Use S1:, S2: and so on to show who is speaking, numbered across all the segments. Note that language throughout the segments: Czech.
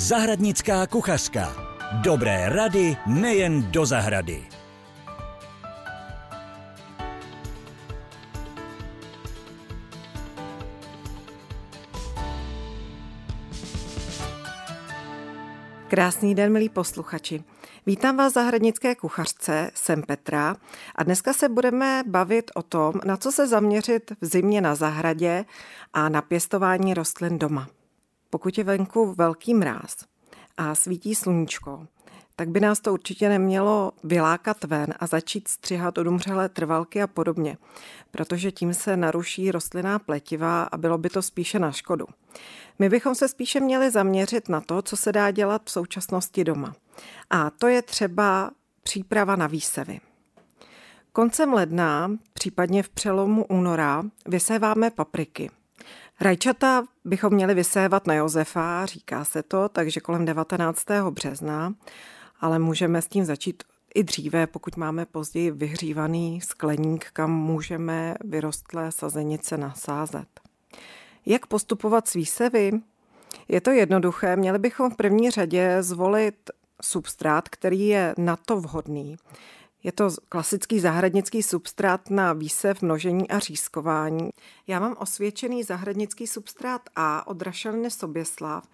S1: Zahradnická kuchařka. Dobré rady nejen do zahrady.
S2: Krásný den, milí posluchači. Vítám vás zahradnické kuchařce, jsem Petra a dneska se budeme bavit o tom, na co se zaměřit v zimě na zahradě a na pěstování rostlin doma. Pokud je venku velký mráz a svítí sluníčko, tak by nás to určitě nemělo vylákat ven a začít střihat odumřelé trvalky a podobně, protože tím se naruší rostlinná pletiva a bylo by to spíše na škodu. My bychom se spíše měli zaměřit na to, co se dá dělat v současnosti doma. A to je třeba příprava na výsevy. Koncem ledna, případně v přelomu února, vyséváme papriky. Rajčata bychom měli vysévat na Josefa, říká se to, takže kolem 19. března, ale můžeme s tím začít i dříve, pokud máme později vyhřívaný skleník, kam můžeme vyrostlé sazenice nasázet. Jak postupovat s výsevy? Je to jednoduché, měli bychom v první řadě zvolit substrát, který je na to vhodný. Je to klasický zahradnický substrát na výsev, množení a řízkování. Já mám osvědčený zahradnický substrát A od rašeliny Soběslav,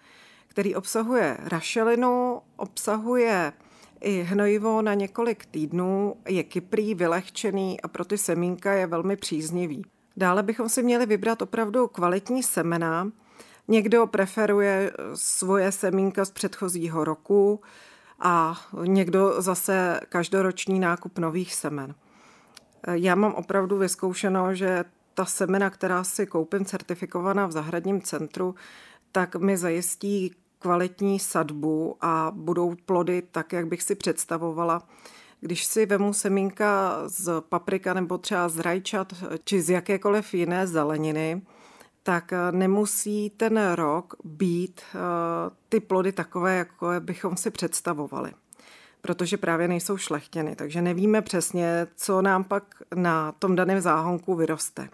S2: který obsahuje rašelinu, obsahuje i hnojivo na několik týdnů, je kyprý, vylehčený a pro ty semínka je velmi příznivý. Dále bychom si měli vybrat opravdu kvalitní semena. Někdo preferuje svoje semínka z předchozího roku, a někdo zase každoroční nákup nových semen. Já mám opravdu vyzkoušeno, že ta semena, která si koupím certifikovaná v zahradním centru, tak mi zajistí kvalitní sadbu a budou plody tak, jak bych si představovala. Když si vemu semínka z paprika nebo třeba z rajčat či z jakékoliv jiné zeleniny, tak eh, nemusí ten rok být eh, ty plody takové, jako bychom si představovali. Protože právě nejsou šlechtěny, takže nevíme přesně, co nám pak na tom daném záhonku vyroste.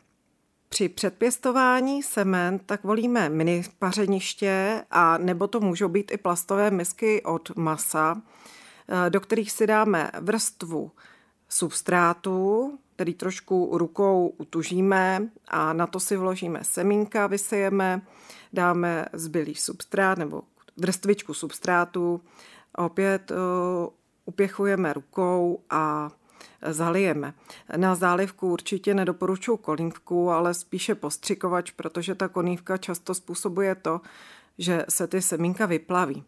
S2: Při předpěstování semen tak volíme mini pařeniště a nebo to můžou být i plastové misky od masa, eh, do kterých si dáme vrstvu substrátu, který trošku rukou utužíme a na to si vložíme semínka, vysejeme, dáme zbylý substrát nebo vrstvičku substrátu, opět uh, upěchujeme rukou a zalijeme. Na zálivku určitě nedoporučuji kolívku, ale spíše postřikovač, protože ta konívka často způsobuje to, že se ty semínka vyplaví.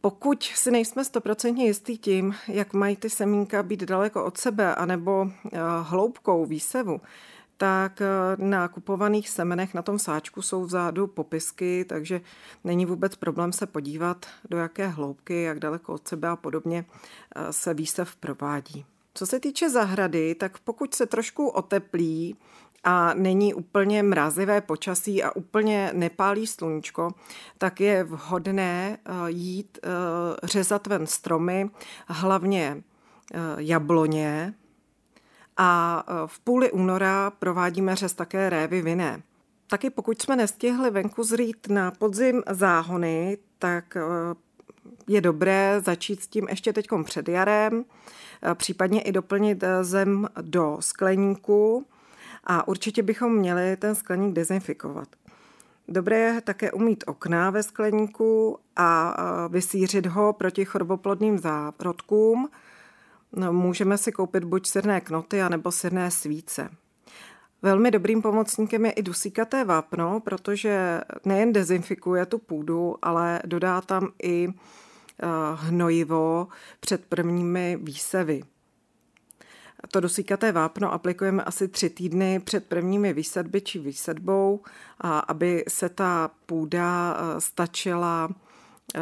S2: Pokud si nejsme stoprocentně jistý tím, jak mají ty semínka být daleko od sebe, anebo eh, hloubkou výsevu, tak eh, na kupovaných semenech na tom sáčku jsou vzadu popisky, takže není vůbec problém se podívat, do jaké hloubky, jak daleko od sebe a podobně eh, se výsev provádí. Co se týče zahrady, tak pokud se trošku oteplí, a není úplně mrazivé počasí a úplně nepálí sluníčko, tak je vhodné eh, jít eh, řezat ven stromy, hlavně eh, jabloně. A v půli února provádíme řez také révy vinné. Taky pokud jsme nestihli venku zrít na podzim záhony, tak je dobré začít s tím ještě teď před jarem, případně i doplnit zem do skleníku a určitě bychom měli ten skleník dezinfikovat. Dobré je také umít okna ve skleníku a vysířit ho proti choroboplodným zárodkům. No, můžeme si koupit buď sirné knoty, anebo sirné svíce. Velmi dobrým pomocníkem je i dusíkaté vápno, protože nejen dezinfikuje tu půdu, ale dodá tam i hnojivo před prvními výsevy. To dosíkaté vápno aplikujeme asi tři týdny před prvními výsadby či výsadbou, aby se ta půda e, stačila e,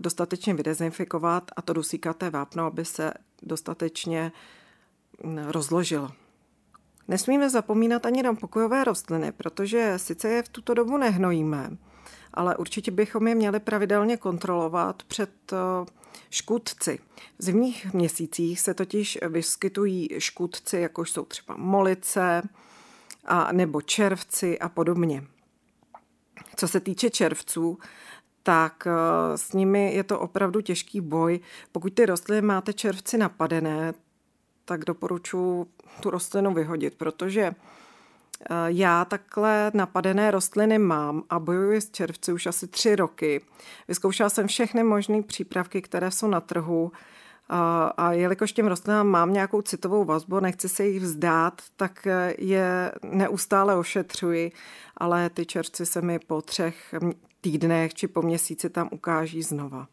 S2: dostatečně vydezinfikovat a to dosíkaté vápno, aby se dostatečně rozložilo. Nesmíme zapomínat ani na pokojové rostliny, protože sice je v tuto dobu nehnojíme, ale určitě bychom je měli pravidelně kontrolovat před e, škůdci. V zimních měsících se totiž vyskytují škůdci, jako jsou třeba molice a nebo červci a podobně. Co se týče červců, tak eh, s nimi je to opravdu těžký boj. Pokud ty rostliny máte červci napadené, tak doporučuji tu rostlinu vyhodit, protože já takhle napadené rostliny mám a bojuji s červci už asi tři roky. Vyzkoušela jsem všechny možné přípravky, které jsou na trhu a, a jelikož těm rostlinám mám nějakou citovou vazbu, nechci se jich vzdát, tak je neustále ošetřuji, ale ty červci se mi po třech týdnech či po měsíci tam ukáží znova.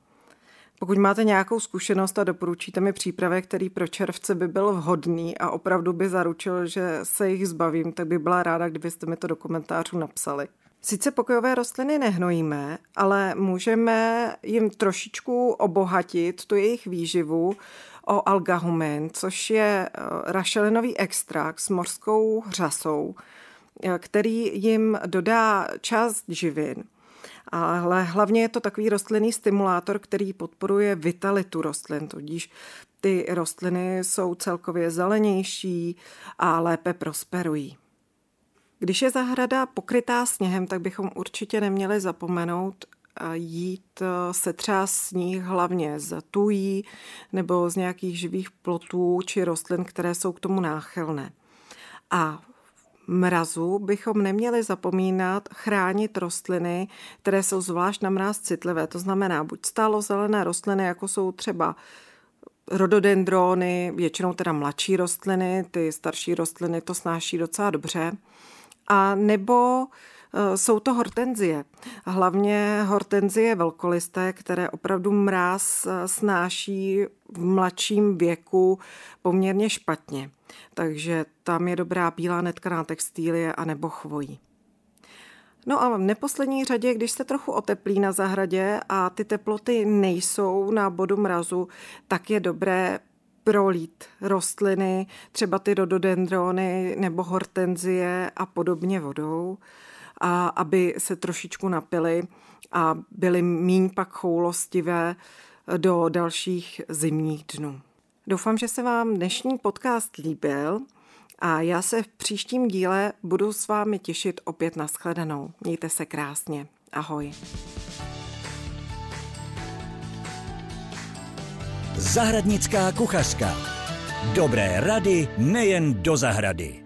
S2: Pokud máte nějakou zkušenost a doporučíte mi přípravek, který pro červce by byl vhodný a opravdu by zaručil, že se jich zbavím, tak by byla ráda, kdybyste mi to do komentářů napsali. Sice pokojové rostliny nehnojíme, ale můžeme jim trošičku obohatit tu jejich výživu o algahumin, což je eh, rašelinový extrakt s mořskou hřasou, eh, který jim dodá část živin. Ale hlavně je to takový rostlinný stimulátor, který podporuje vitalitu rostlin, tudíž ty rostliny jsou celkově zelenější a lépe prosperují. Když je zahrada pokrytá sněhem, tak bychom určitě neměli zapomenout jít e, se třeba sníh hlavně z tují nebo z nějakých živých plotů či rostlin, které jsou k tomu náchylné. A mrazu bychom neměli zapomínat chránit rostliny, které jsou zvlášť na mráz citlivé. To znamená buď stálo zelené rostliny, jako jsou třeba rododendrony, většinou teda mladší rostliny, ty starší rostliny to snáší docela dobře, a nebo jsou to hortenzie. Hlavně hortenzie velkolisté, které opravdu mráz e, snáší v mladším věku poměrně špatně. Takže tam je dobrá bílá netkaná textílie a nebo chvojí. No a v neposlední řadě, když se trochu oteplí na zahradě a ty teploty nejsou na bodu mrazu, tak je dobré prolít rostliny, třeba ty rododendrony nebo hortenzie a podobně vodou, a aby se trošičku napily a byly míň pak choulostivé do dalších zimních dnů. Doufám, že se vám dnešní podcast líbil a já se v příštím díle budu s vámi těšit opět na shledanou. Mějte se krásně. Ahoj.
S1: Zahradnická kuchařka. Dobré rady nejen do zahrady.